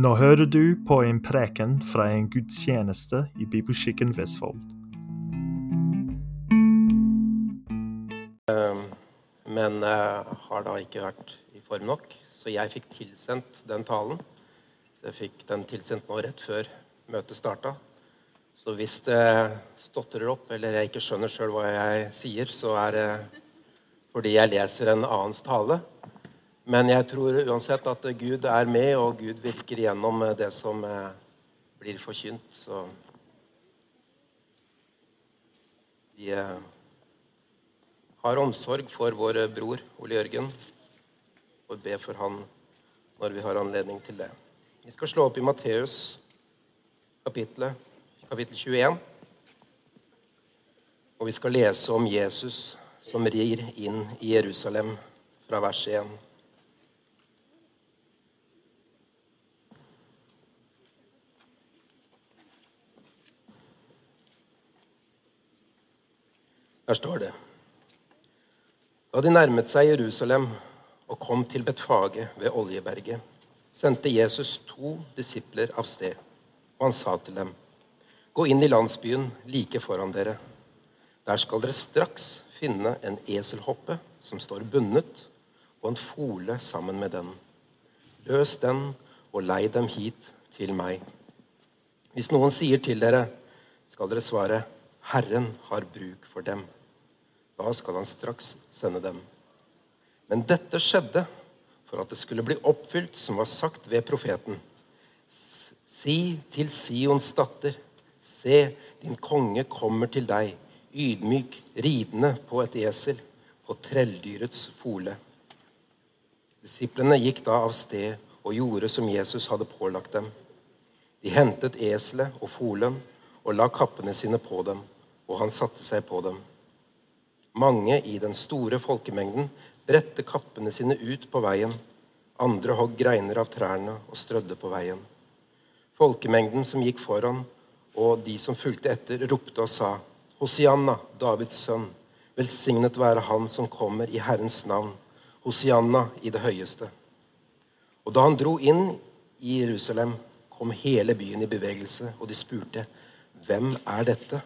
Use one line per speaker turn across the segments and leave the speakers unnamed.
Nå hører du på en preken fra en gudstjeneste i Bibelskikken Vestfold.
Ehm, Men eh, har da ikke vært i form nok, så jeg fikk tilsendt den talen. Jeg fikk den tilsendt nå rett før møtet starta. Så hvis det stotrer opp, eller jeg ikke skjønner sjøl hva jeg sier, så er det fordi jeg leser en annens tale. Men jeg tror uansett at Gud er med, og Gud virker gjennom det som eh, blir forkynt. Så vi eh, har omsorg for vår bror Ole Jørgen og be for han når vi har anledning til det. Vi skal slå opp i Matteus kapittel 21. Og vi skal lese om Jesus som rir inn i Jerusalem fra vers 1. Her står det Da de nærmet seg Jerusalem og kom til Betfage ved Oljeberget, sendte Jesus to disipler av sted, og han sa til dem, Gå inn i landsbyen like foran dere. Der skal dere straks finne en eselhoppe som står bundet, og en fole sammen med den. Løs den og lei dem hit til meg. Hvis noen sier til dere, skal dere svare, Herren har bruk for dem. Da skal han straks sende dem. Men dette skjedde for at det skulle bli oppfylt som var sagt ved profeten. Si til Sions datter, se, din konge kommer til deg, ydmyk, ridende på et esel, på trelldyrets fole. Disiplene gikk da av sted og gjorde som Jesus hadde pålagt dem. De hentet eselet og folen og la kappene sine på dem, og han satte seg på dem. Mange i den store folkemengden bredte kappene sine ut på veien. Andre hogg greiner av trærne og strødde på veien. Folkemengden som gikk foran, og de som fulgte etter, ropte og sa, Hosianna, Davids sønn, velsignet være Han som kommer i Herrens navn. Hosianna i det høyeste. Og da han dro inn i Jerusalem, kom hele byen i bevegelse, og de spurte, Hvem er dette?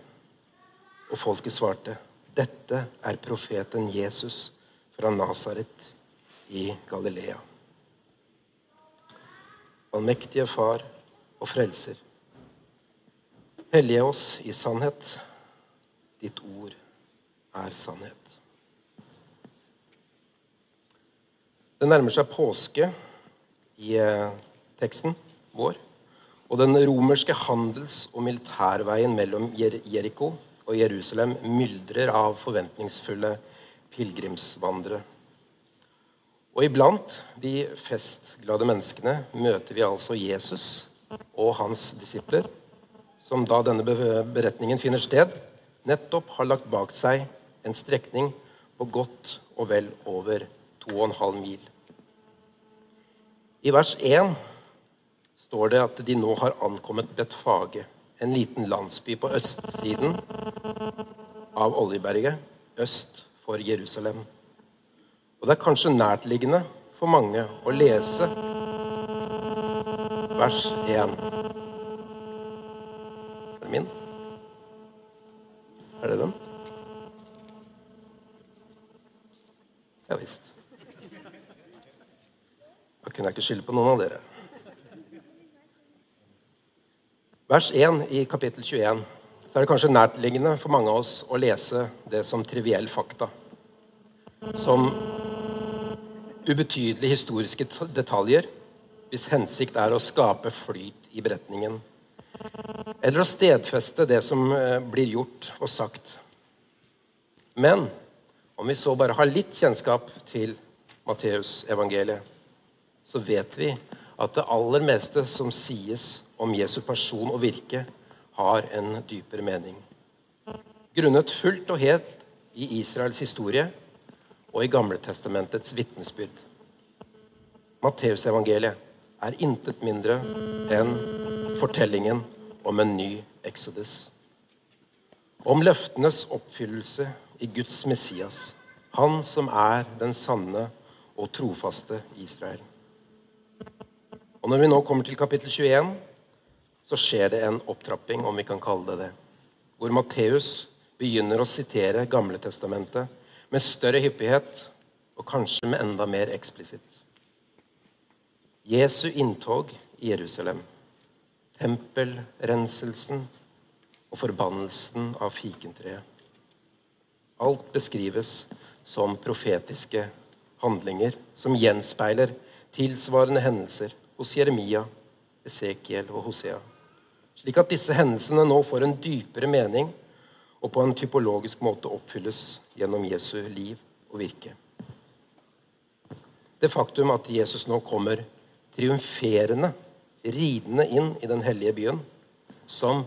Og folket svarte, Dette er profeten Jesus fra Nasaret i Galilea. Allmektige Far og Frelser. Hellige oss i sannhet. Ditt ord er sannhet. Det nærmer seg påske i eh, teksten vår. Og den romerske handels- og militærveien mellom Jeriko og Jerusalem myldrer av forventningsfulle pilegrimsvandrere. Og iblant de festglade menneskene møter vi altså Jesus og hans disipler, som da denne beretningen finner sted, nettopp har lagt bak seg en strekning på godt og vel over 2,5 mil. I vers 1 står det at de nå har ankommet Betfage, en liten landsby på østsiden av Oljeberget, øst for Jerusalem. Og det er kanskje nærtliggende for mange å lese vers 1. Er det min? Er det den? Ja visst. Da kunne jeg ikke skylde på noen av dere. Vers 1 i kapittel 21 så er det kanskje nærtliggende for mange av oss å lese det som triviell fakta. Som ubetydelige historiske detaljer hvis hensikt er å skape flyt i beretningen. Eller å stedfeste det som blir gjort og sagt. Men om vi så bare har litt kjennskap til Matteusevangeliet, så vet vi at det aller meste som sies om Jesu person og virke, har en dypere mening. Grunnet fullt og helt i Israels historie og i Gamletestamentets vitnesbyrd. Matteusevangeliet er intet mindre enn fortellingen om en ny Exodus. Om løftenes oppfyllelse i Guds Messias, han som er den sanne og trofaste Israel. Og når vi nå kommer til kapittel 21, så skjer det en opptrapping, om vi kan kalle det det, hvor Matteus begynner å sitere Gamle testamentet med større hyppighet og kanskje med enda mer eksplisitt. Jesu inntog i Jerusalem, tempelrenselsen og forbannelsen av fikentreet. Alt beskrives som profetiske handlinger som gjenspeiler tilsvarende hendelser hos Jeremia, Esekiel og Hosea. Slik at disse hendelsene nå får en dypere mening og på en typologisk måte oppfylles gjennom Jesu liv og virke. Det faktum at Jesus nå kommer triumferende, ridende inn i den hellige byen som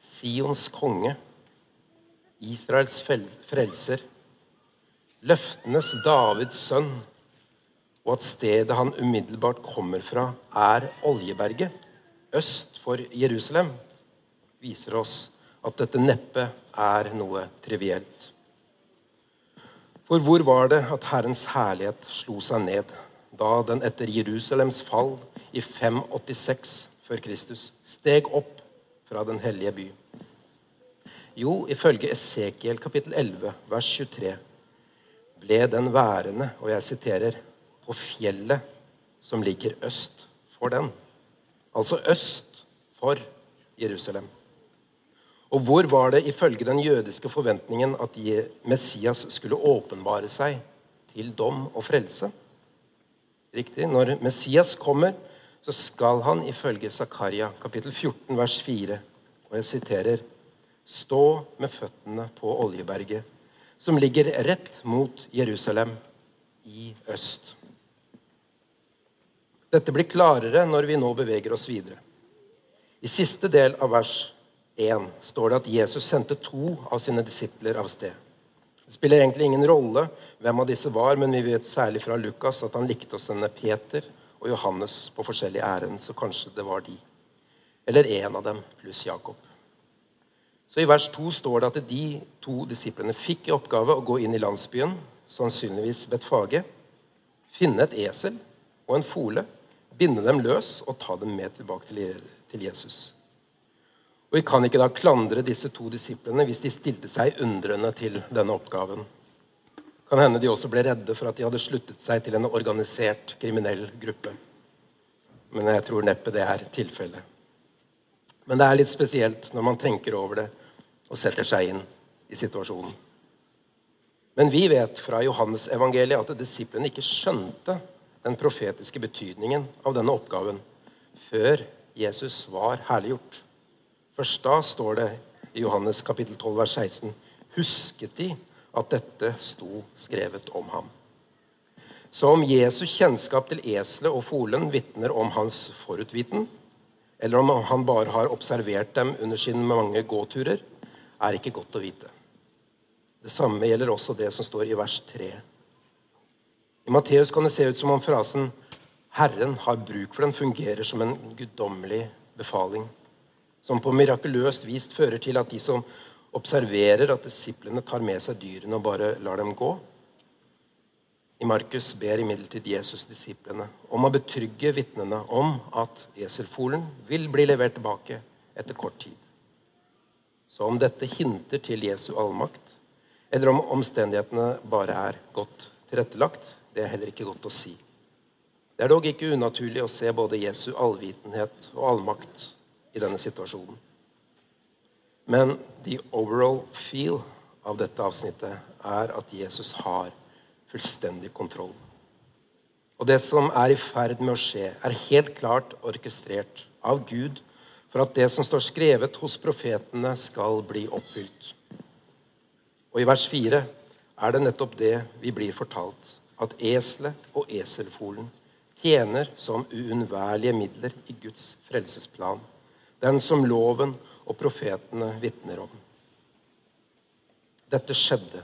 Sions konge, Israels frelser, løftenes Davids sønn, og at stedet han umiddelbart kommer fra, er Oljeberget, øst for Jerusalem, viser oss at dette neppe er noe trivielt. For hvor var det at Herrens herlighet slo seg ned da den etter Jerusalems fall i 586 før Kristus steg opp fra den hellige by? Jo, ifølge Esekiel kapittel 11, vers 23, ble den værende, og jeg siterer, på fjellet som ligger øst for den. Altså øst for Jerusalem. Og hvor var det ifølge den jødiske forventningen at Messias skulle åpenbare seg til dom og frelse? Riktig. Når Messias kommer, så skal han ifølge Zakaria kapittel 14 vers 4, og jeg siterer, stå med føttene på Oljeberget, som ligger rett mot Jerusalem i øst. Dette blir klarere når vi nå beveger oss videre. I siste del av vers 1 står det at Jesus sendte to av sine disipler av sted. Det spiller egentlig ingen rolle hvem av disse var, men vi vet særlig fra Lukas at han likte å sende Peter og Johannes på forskjellige ærend, så kanskje det var de. Eller en av dem pluss Jakob. Så I vers 2 står det at de to disiplene fikk i oppgave å gå inn i landsbyen, sannsynligvis Betfage, finne et esel og en fole, binde dem løs og ta dem med tilbake til Jesus. Og Vi kan ikke da klandre disse to disiplene hvis de stilte seg undrende til denne oppgaven. Kan hende de også ble redde for at de hadde sluttet seg til en organisert kriminell gruppe. Men jeg tror neppe det er tilfellet. Men det er litt spesielt når man tenker over det og setter seg inn i situasjonen. Men vi vet fra Johannes evangeliet at disiplene ikke skjønte den profetiske betydningen av denne oppgaven før Jesus var herliggjort. Først da står det i Johannes kapittel 12, vers 16.: Husket de at dette sto skrevet om ham? Så om Jesu kjennskap til eselet og folen vitner om hans forutviten, eller om han bare har observert dem under sine mange gåturer, er ikke godt å vite. Det samme gjelder også det som står i vers 3. I Matteus kan det se ut som om frasen 'Herren har bruk for den' fungerer som en guddommelig befaling som på mirakuløst vis fører til at de som observerer at disiplene tar med seg dyrene og bare lar dem gå. I Markus ber imidlertid Jesus disiplene om å betrygge vitnene om at eselfolen vil bli levert tilbake etter kort tid. Så om dette hinter til Jesu allmakt, eller om omstendighetene bare er godt tilrettelagt, det er heller ikke godt å si. Det er dog ikke unaturlig å se både Jesu allvitenhet og allmakt i denne situasjonen. Men the overall feel av dette avsnittet er at Jesus har fullstendig kontroll. Og det som er i ferd med å skje, er helt klart orkestrert av Gud for at det som står skrevet hos profetene, skal bli oppfylt. Og i vers 4 er det nettopp det vi blir fortalt, at eselet og eselfolen tjener som uunnværlige midler i Guds frelsesplan den som loven og profetene vitner om. Dette skjedde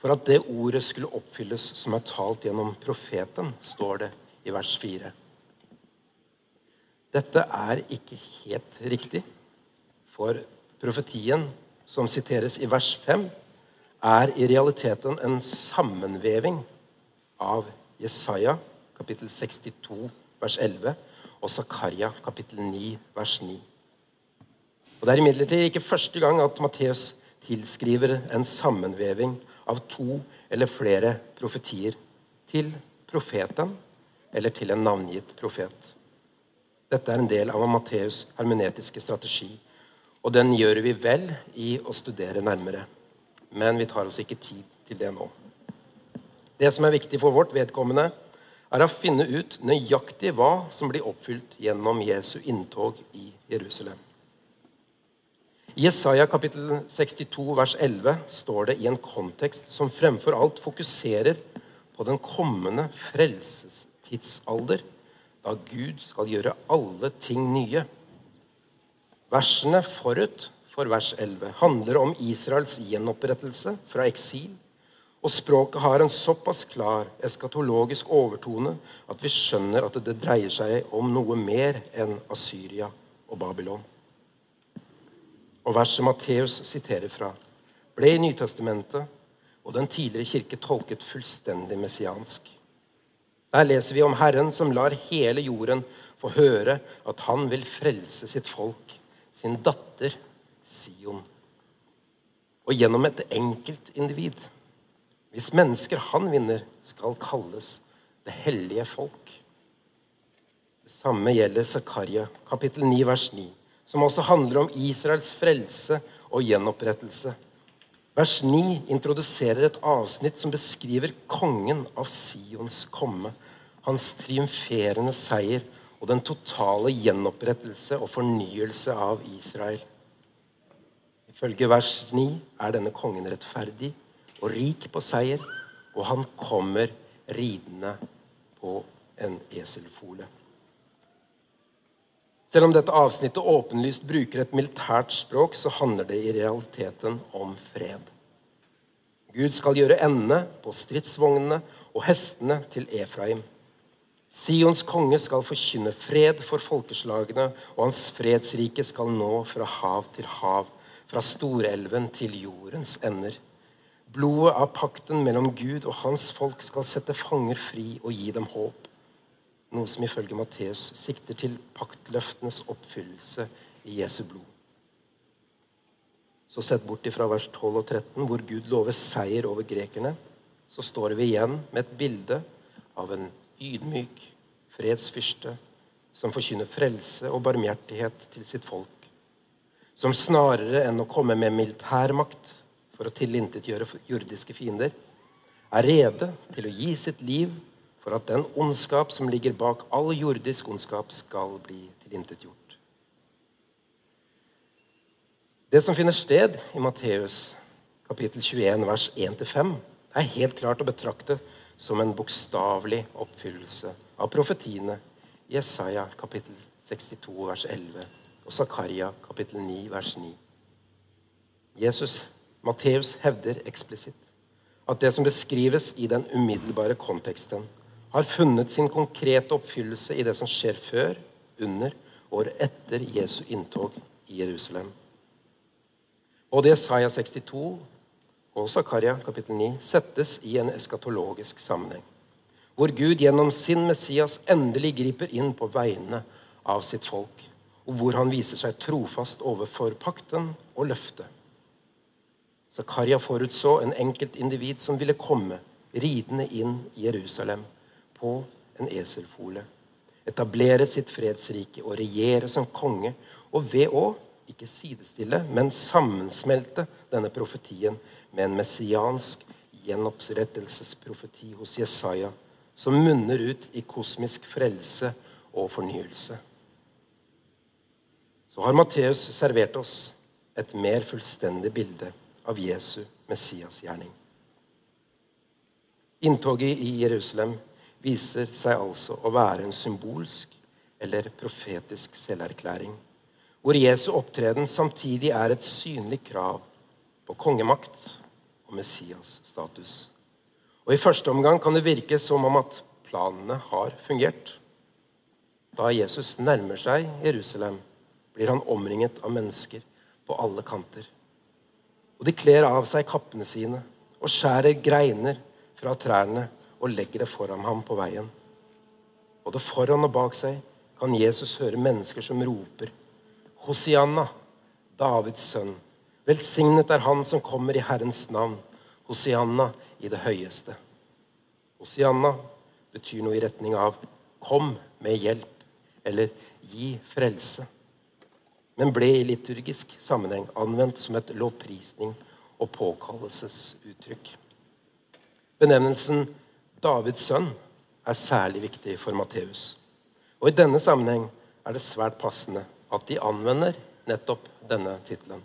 for at det ordet skulle oppfylles som er talt gjennom profeten, står det i vers 4. Dette er ikke helt riktig, for profetien som siteres i vers 5, er i realiteten en sammenveving av Jesaja kapittel 62 vers 11 og Zakaria kapittel 9 vers 9. Og Det er imidlertid ikke første gang at Matteus tilskriver en sammenveving av to eller flere profetier til profeten eller til en navngitt profet. Dette er en del av Matteus' hermenetiske strategi, og den gjør vi vel i å studere nærmere. Men vi tar oss ikke tid til det nå. Det som er viktig for vårt vedkommende, er å finne ut nøyaktig hva som blir oppfylt gjennom Jesu inntog i Jerusalem. I Jesaja kapittel 62 vers 11 står det i en kontekst som fremfor alt fokuserer på den kommende frelsestidsalder, da Gud skal gjøre alle ting nye. Versene forut for vers 11 handler om Israels gjenopprettelse fra eksil og språket har en såpass klar eskatologisk overtone at vi skjønner at det dreier seg om noe mer enn Asyria og Babylon. Og verset Matteus siterer fra, ble i Nytestamentet og den tidligere kirke tolket fullstendig messiansk. Der leser vi om Herren som lar hele jorden få høre at han vil frelse sitt folk, sin datter Sion. Og gjennom et enkeltindivid hvis mennesker han vinner, skal kalles det hellige folk. Det samme gjelder Zakaria, kapittel 9, vers 9, som også handler om Israels frelse og gjenopprettelse. Vers 9 introduserer et avsnitt som beskriver kongen av Sions komme, hans triumferende seier og den totale gjenopprettelse og fornyelse av Israel. Ifølge vers 9 er denne kongen rettferdig og rik på seier, og han kommer ridende på en eselfole. Selv om dette avsnittet åpenlyst bruker et militært språk, så handler det i realiteten om fred. Gud skal gjøre ende på stridsvognene og hestene til Efraim. Sions konge skal forkynne fred for folkeslagene, og hans fredsrike skal nå fra hav til hav, fra storelven til jordens ender. Blodet av pakten mellom Gud og hans folk skal sette fanger fri og gi dem håp. Noe som ifølge Matteus sikter til paktløftenes oppfyllelse i Jesu blod. Så sett bort ifra vers 12 og 13, hvor Gud lover seier over grekerne, så står vi igjen med et bilde av en ydmyk fredsfyrste som forkynner frelse og barmhjertighet til sitt folk. Som snarere enn å komme med militærmakt for å tilintetgjøre jordiske fiender, er rede til å gi sitt liv for at den ondskap som ligger bak all jordisk ondskap, skal bli tilintetgjort. Det som finner sted i Matteus kapittel 21, vers 1-5, er helt klart å betrakte som en bokstavelig oppfyllelse av profetiene i Jesaja kapittel 62, vers 11 og Zakaria kapittel 9, vers 9. Jesus Matteus hevder eksplisitt at det som beskrives i den umiddelbare konteksten, har funnet sin konkrete oppfyllelse i det som skjer før, under og etter Jesu inntog i Jerusalem. Både Jesaja 62 og Zakaria kapittel 9 settes i en eskatologisk sammenheng, hvor Gud gjennom sin Messias endelig griper inn på vegne av sitt folk, og hvor han viser seg trofast overfor pakten og løftet. Zakaria forutså en enkeltindivid som ville komme ridende inn i Jerusalem på en eselfole. Etablere sitt fredsrike og regjere som konge. Og ved å ikke sidestille, men sammensmelte denne profetien med en messiansk gjenopprettelsesprofeti hos Jesaja, som munner ut i kosmisk frelse og fornyelse. Så har Matteus servert oss et mer fullstendig bilde av Jesu Messias-gjerning. Inntoget i Jerusalem viser seg altså å være en symbolsk eller profetisk selverklæring, hvor Jesu opptreden samtidig er et synlig krav på kongemakt og Messias-status. Og I første omgang kan det virke som om at planene har fungert. Da Jesus nærmer seg Jerusalem, blir han omringet av mennesker på alle kanter. Og de kler av seg kappene sine og skjærer greiner fra trærne og legger det foran ham på veien. Både foran og bak seg kan Jesus høre mennesker som roper Hosianna, Davids sønn. Velsignet er han som kommer i Herrens navn. Hosianna i det høyeste. Hosianna betyr noe i retning av 'kom med hjelp' eller 'gi frelse'. Men ble i liturgisk sammenheng anvendt som et lovprisning og påkallelsesuttrykk. Benevnelsen 'Davids sønn' er særlig viktig for Matteus. Og I denne sammenheng er det svært passende at de anvender nettopp denne tittelen.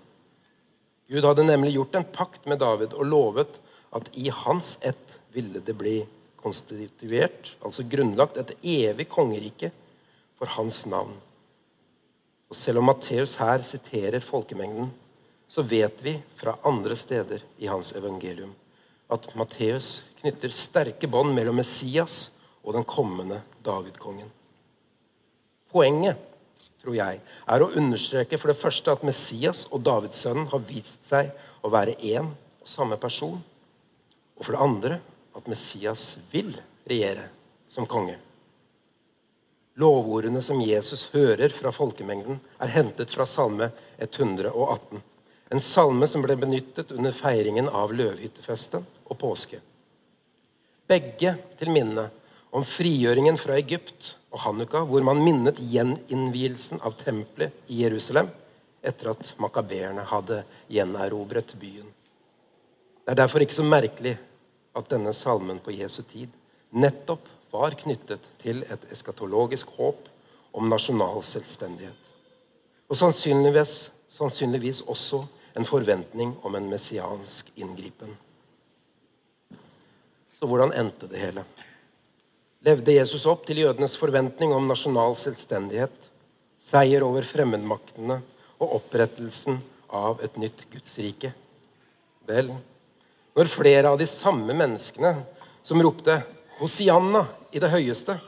Gud hadde nemlig gjort en pakt med David og lovet at i hans ett ville det bli konstituert, altså grunnlagt, et evig kongerike for hans navn. Og Selv om Matteus her siterer folkemengden, så vet vi fra andre steder i hans evangelium at Matteus knytter sterke bånd mellom Messias og den kommende Davidkongen. Poenget, tror jeg, er å understreke for det første at Messias og Davidssønnen har vist seg å være én og samme person. Og for det andre at Messias vil regjere som konge. Lovordene som Jesus hører fra folkemengden, er hentet fra Salme 118. En salme som ble benyttet under feiringen av løvhyttefesten og påske. Begge til minne om frigjøringen fra Egypt og Hanukka, hvor man minnet gjeninnvielsen av tempelet i Jerusalem etter at makabeerne hadde gjenerobret byen. Det er derfor ikke så merkelig at denne salmen på Jesu tid nettopp var knyttet til et eskatologisk håp om nasjonal selvstendighet. Og sannsynligvis, sannsynligvis også en forventning om en messiansk inngripen. Så hvordan endte det hele? levde Jesus opp til jødenes forventning om nasjonal selvstendighet, seier over fremmedmaktene og opprettelsen av et nytt gudsrike. Vel, når flere av de samme menneskene som ropte Hosianna i det høyeste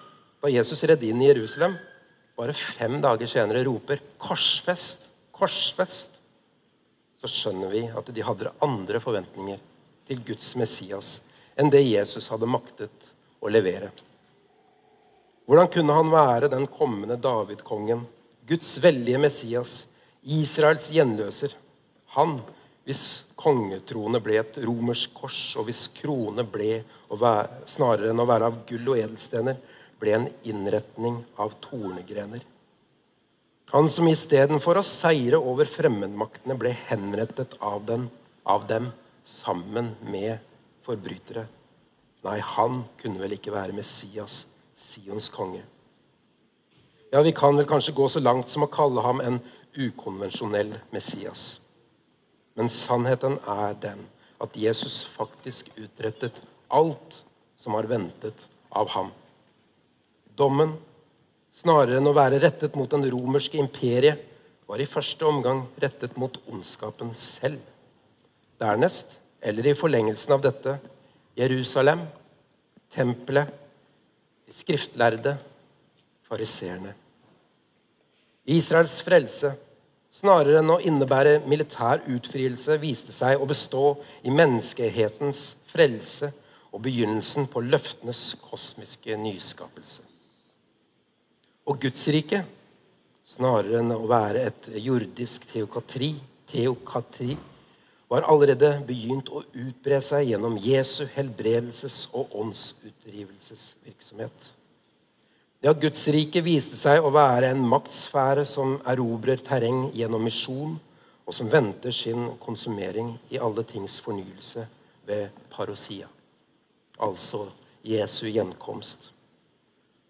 da Jesus redde inn i Jerusalem, bare fem dager senere roper 'korsfest, korsfest', så skjønner vi at de hadde andre forventninger til Guds Messias enn det Jesus hadde maktet å levere. Hvordan kunne han være den kommende David-kongen, Guds veldige Messias, Israels gjenløser? Han hvis kongetrone ble et romersk kors, og hvis krone ble, være, snarere enn å være av gull og edelstener, ble en innretning av tornegrener. Han som istedenfor å seire over fremmedmaktene ble henrettet av, den, av dem sammen med forbrytere. Nei, han kunne vel ikke være Messias Sions konge. Ja, Vi kan vel kanskje gå så langt som å kalle ham en ukonvensjonell Messias. Men sannheten er den at Jesus faktisk utrettet alt som har ventet av ham. Dommen, snarere enn å være rettet mot den romerske imperiet, var i første omgang rettet mot ondskapen selv. Dernest, eller i forlengelsen av dette, Jerusalem, tempelet skriftlærde, fariseerne. Israels frelse, snarere enn å innebære militær utfrielse, viste seg å bestå i menneskehetens frelse og begynnelsen på løftenes kosmiske nyskapelse. Og Gudsriket, snarere enn å være et jordisk teokatri, teokatri var allerede begynt å utbre seg gjennom Jesu helbredelses- og åndsutdrivelsesvirksomhet. Det at Guds rike viste seg å være en maktsfære som erobrer terreng gjennom misjon, og som venter sin konsumering i alle tings fornyelse ved parosia, altså Jesu gjenkomst.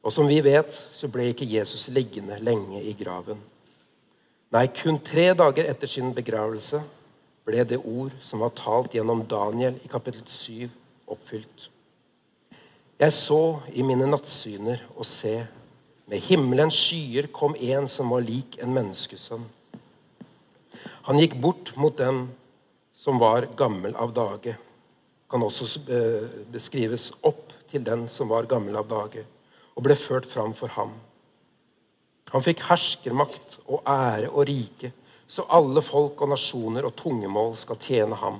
Og som vi vet, så ble ikke Jesus liggende lenge i graven. Nei, kun tre dager etter sin begravelse ble det ord som var talt gjennom Daniel i kapittel 7, oppfylt. Jeg så i mine nattsyner og se, med himmelens skyer kom en som var lik en menneskesønn. Han gikk bort mot den som var gammel av dage. Kan også eh, beskrives opp til den som var gammel av dage, og ble ført fram for ham. Han fikk herskermakt og ære og rike så alle folk og nasjoner og tungemål skal tjene ham.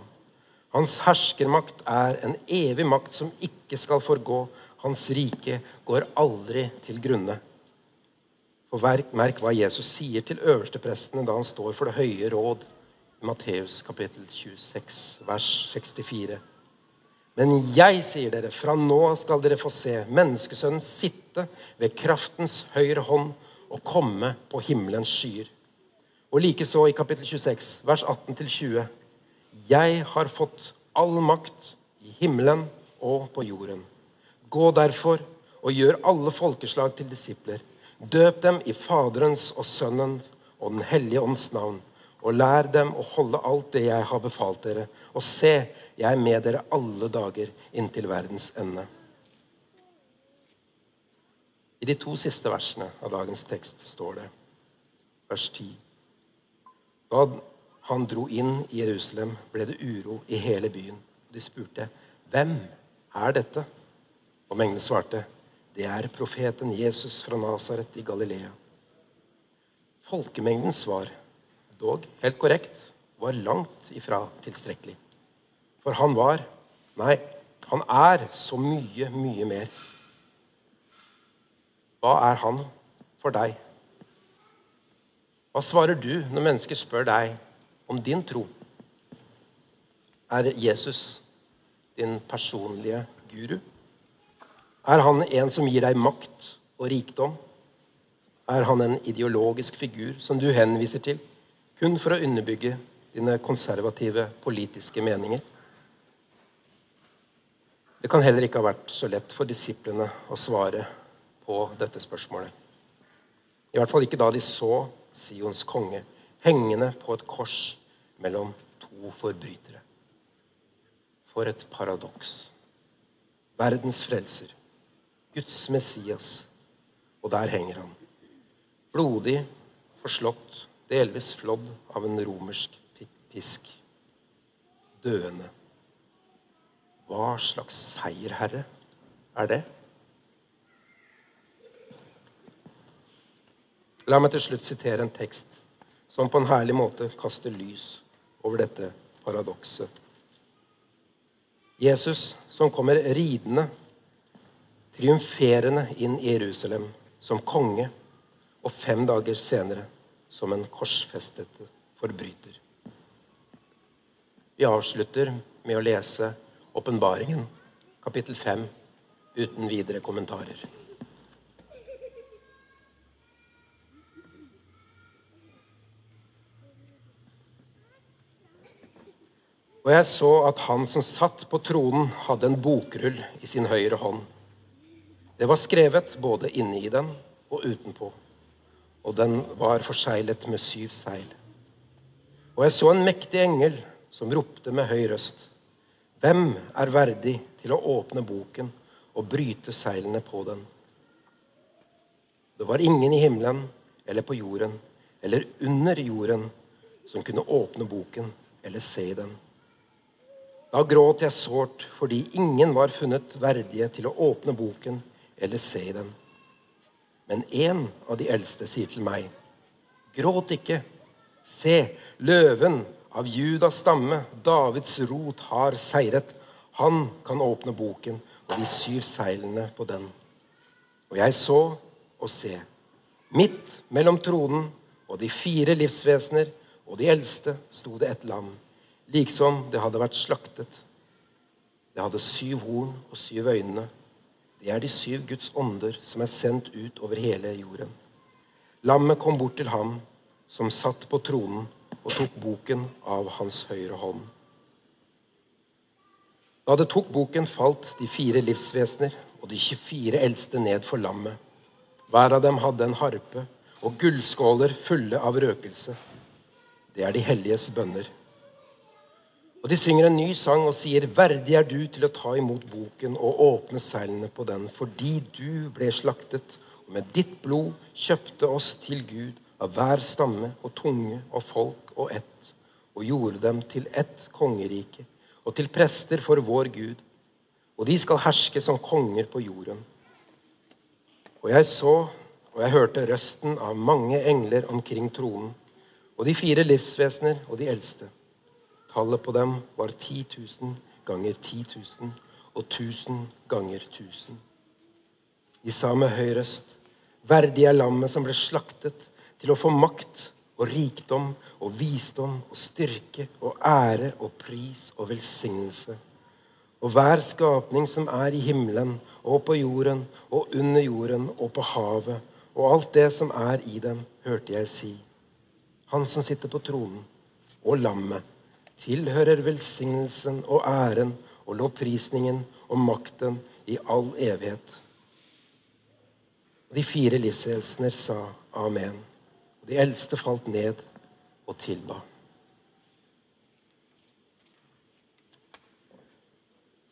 Hans herskermakt er en evig makt som ikke skal forgå. Hans rike går aldri til grunne. For merk, hva Jesus sier til øversteprestene da han står for det høye råd Matteus kapittel 26, vers 64. Men jeg sier dere, fra nå skal dere få se menneskesønnen sitte ved kraftens høyre hånd og komme på himmelens skyer. Og likeså i kapittel 26, vers 18-20. Jeg har fått all makt i himmelen og på jorden. Gå derfor og gjør alle folkeslag til disipler. Døp dem i Faderens og Sønnens og Den hellige ånds navn, og lær dem å holde alt det jeg har befalt dere. Og se, jeg er med dere alle dager inntil verdens ende. I de to siste versene av dagens tekst står det, vers 10 Da han dro inn i Jerusalem, ble det uro i hele byen. De spurte, 'Hvem er dette?' Og mengden svarte, 'Det er profeten Jesus fra Nasaret i Galilea.' Folkemengdens svar, dog helt korrekt, var langt ifra tilstrekkelig. For han var Nei, han er så mye, mye mer. Hva er han for deg? Hva svarer du når mennesker spør deg om din tro? Er Jesus din personlige guru? Er han en som gir deg makt og rikdom? Er han en ideologisk figur som du henviser til kun for å underbygge dine konservative politiske meninger? Det kan heller ikke ha vært så lett for disiplene å svare på dette spørsmålet. I hvert fall ikke da de så Sions konge hengende på et kors mellom to forbrytere. For et paradoks. Verdens frelser, Guds Messias, og der henger han. Blodig, forslått, delvis flådd av en romersk pisk. Døende. Hva slags seierherre er det? La meg til slutt sitere en tekst som på en herlig måte kaster lys over dette paradokset. Jesus som kommer ridende, triumferende inn i Jerusalem som konge, og fem dager senere som en korsfestet forbryter. Vi avslutter med å lese Åpenbaringen, kapittel 5, uten videre kommentarer. Og jeg så at han som satt på tronen, hadde en bokrull i sin høyre hånd. Det var skrevet både inni i den og utenpå, og den var forseglet med syv seil. Og jeg så en mektig engel som ropte med høy røst. Hvem er verdig til å åpne boken og bryte seilene på den? Det var ingen i himmelen eller på jorden eller under jorden som kunne åpne boken eller se i den. Da gråt jeg sårt fordi ingen var funnet verdige til å åpne boken eller se i den. Men en av de eldste sier til meg, gråt ikke. Se, løven av Judas stamme, Davids rot, har seiret. Han kan åpne boken og de syv seilene på den. Og jeg så og se, midt mellom tronen og de fire livsvesener og de eldste sto det et lam liksom det hadde vært slaktet. Det hadde syv horn og syv øyne. Det er de syv Guds ånder som er sendt ut over hele jorden. Lammet kom bort til ham som satt på tronen, og tok boken av hans høyre hånd. Da det tok boken, falt de fire livsvesener og de 24 eldste ned for lammet. Hver av dem hadde en harpe og gullskåler fulle av røkelse. Det er de helliges bønner. Og de synger en ny sang og sier, 'Verdig er du til å ta imot boken og åpne seilene på den', fordi du ble slaktet, og med ditt blod kjøpte oss til Gud av hver stamme og tunge og folk og ett, og gjorde dem til ett kongerike og til prester for vår Gud. Og de skal herske som konger på jorden. Og jeg så, og jeg hørte røsten av mange engler omkring tronen, og de fire livsvesener og de eldste. Tallet på dem var 10 000 ganger 10 000 og 1000 ganger 1000. De sa med høy røst, Verdig er lammet som ble slaktet til å få makt og rikdom og visdom og styrke og ære og pris og velsignelse. Og hver skapning som er i himmelen og på jorden og under jorden og på havet, og alt det som er i dem, hørte jeg si. Han som sitter på tronen, og lammet, tilhører velsignelsen og æren og lovprisningen og makten i all evighet. De fire livshelsener sa amen. Og de eldste falt ned og tilba.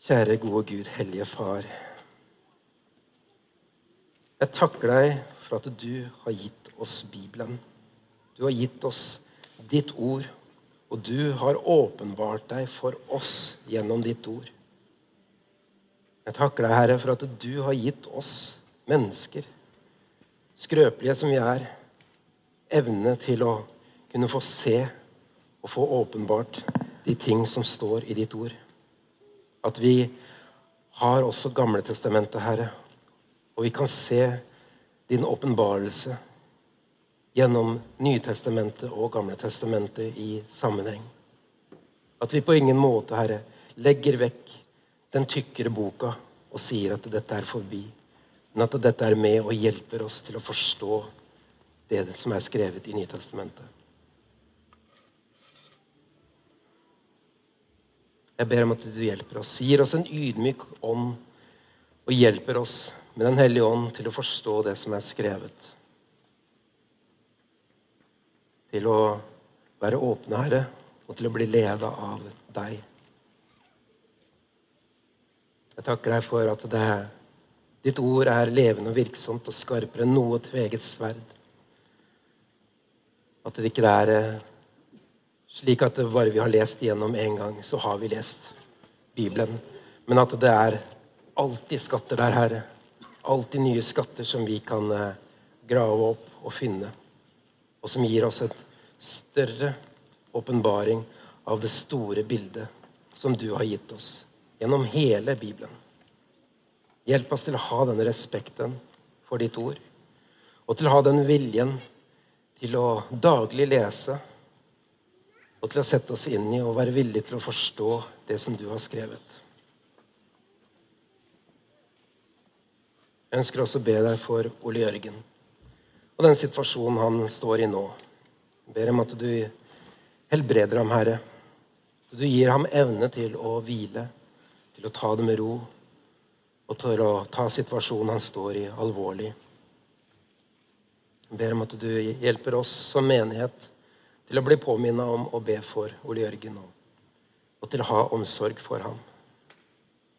Kjære gode Gud, hellige Far. Jeg takker deg for at du har gitt oss Bibelen. Du har gitt oss ditt ord, og du har åpenbart deg for oss gjennom ditt ord. Jeg takker deg, Herre, for at du har gitt oss mennesker, skrøpelige som vi er, evne til å kunne få se og få åpenbart de ting som står i ditt ord. At vi har også Gamletestamentet, Herre, og vi kan se din åpenbarelse gjennom Nytestamentet og Gamletestamentet i sammenheng. At vi på ingen måte, Herre, legger vekk den tykkere boka og sier at dette er forbi, men at dette er med og hjelper oss til å forstå det som er skrevet i Nytestamentet. Jeg ber om at du hjelper oss. Gir oss en ydmyk ånd og hjelper oss med Den hellige ånd til å forstå det som er skrevet. Til å være åpne, Herre, og til å bli leda av deg. Jeg takker deg for at det, ditt ord er levende og virksomt og skarpere enn noe tveget sverd. At det ikke er eh, slik at bare vi har lest igjennom én gang, så har vi lest Bibelen. Men at det er alltid skatter der, Herre. Alltid nye skatter som vi kan eh, grave opp og finne. Og som gir oss et større åpenbaring av det store bildet som du har gitt oss gjennom hele Bibelen. Hjelp oss til å ha denne respekten for ditt ord, og til å ha den viljen til å daglig lese og til å sette oss inn i og være villig til å forstå det som du har skrevet. Jeg ønsker også å be deg for Ole Jørgen og den situasjonen han står i nå. Jeg ber om at du helbreder ham, Herre. At du gir ham evne til å hvile, til å ta det med ro, og til å ta situasjonen han står i, alvorlig. Jeg ber om at du hjelper oss som menighet til å bli påminna om å be for Ole Jørgen og, og til å ha omsorg for ham.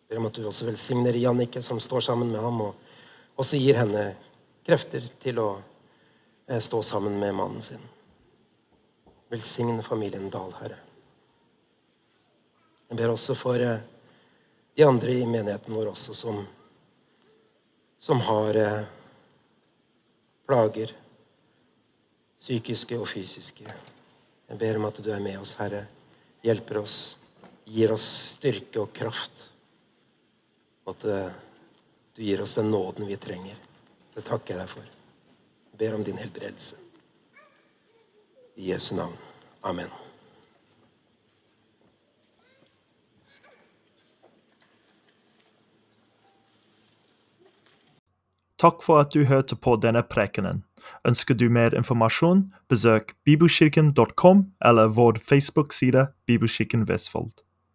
Jeg ber om at du også velsigner Jannicke, som står sammen med ham, og også gir henne krefter til å stå sammen med mannen sin. Velsigne familien Dahl, Herre. Jeg ber også for eh, de andre i menigheten vår også som, som har eh, plager, psykiske og fysiske. Jeg ber om at du er med oss, Herre. Hjelper oss, gir oss styrke og kraft. Og at eh, du gir oss den nåden vi trenger. Det takker jeg deg for. Ber om din helbredelse. I Jesu navn. Amen.
Takk for at du hørte på denne prekenen. Ønsker du mer informasjon, besøk bibelkirken.com eller vår Facebook-side Bibelkirken Vestfold.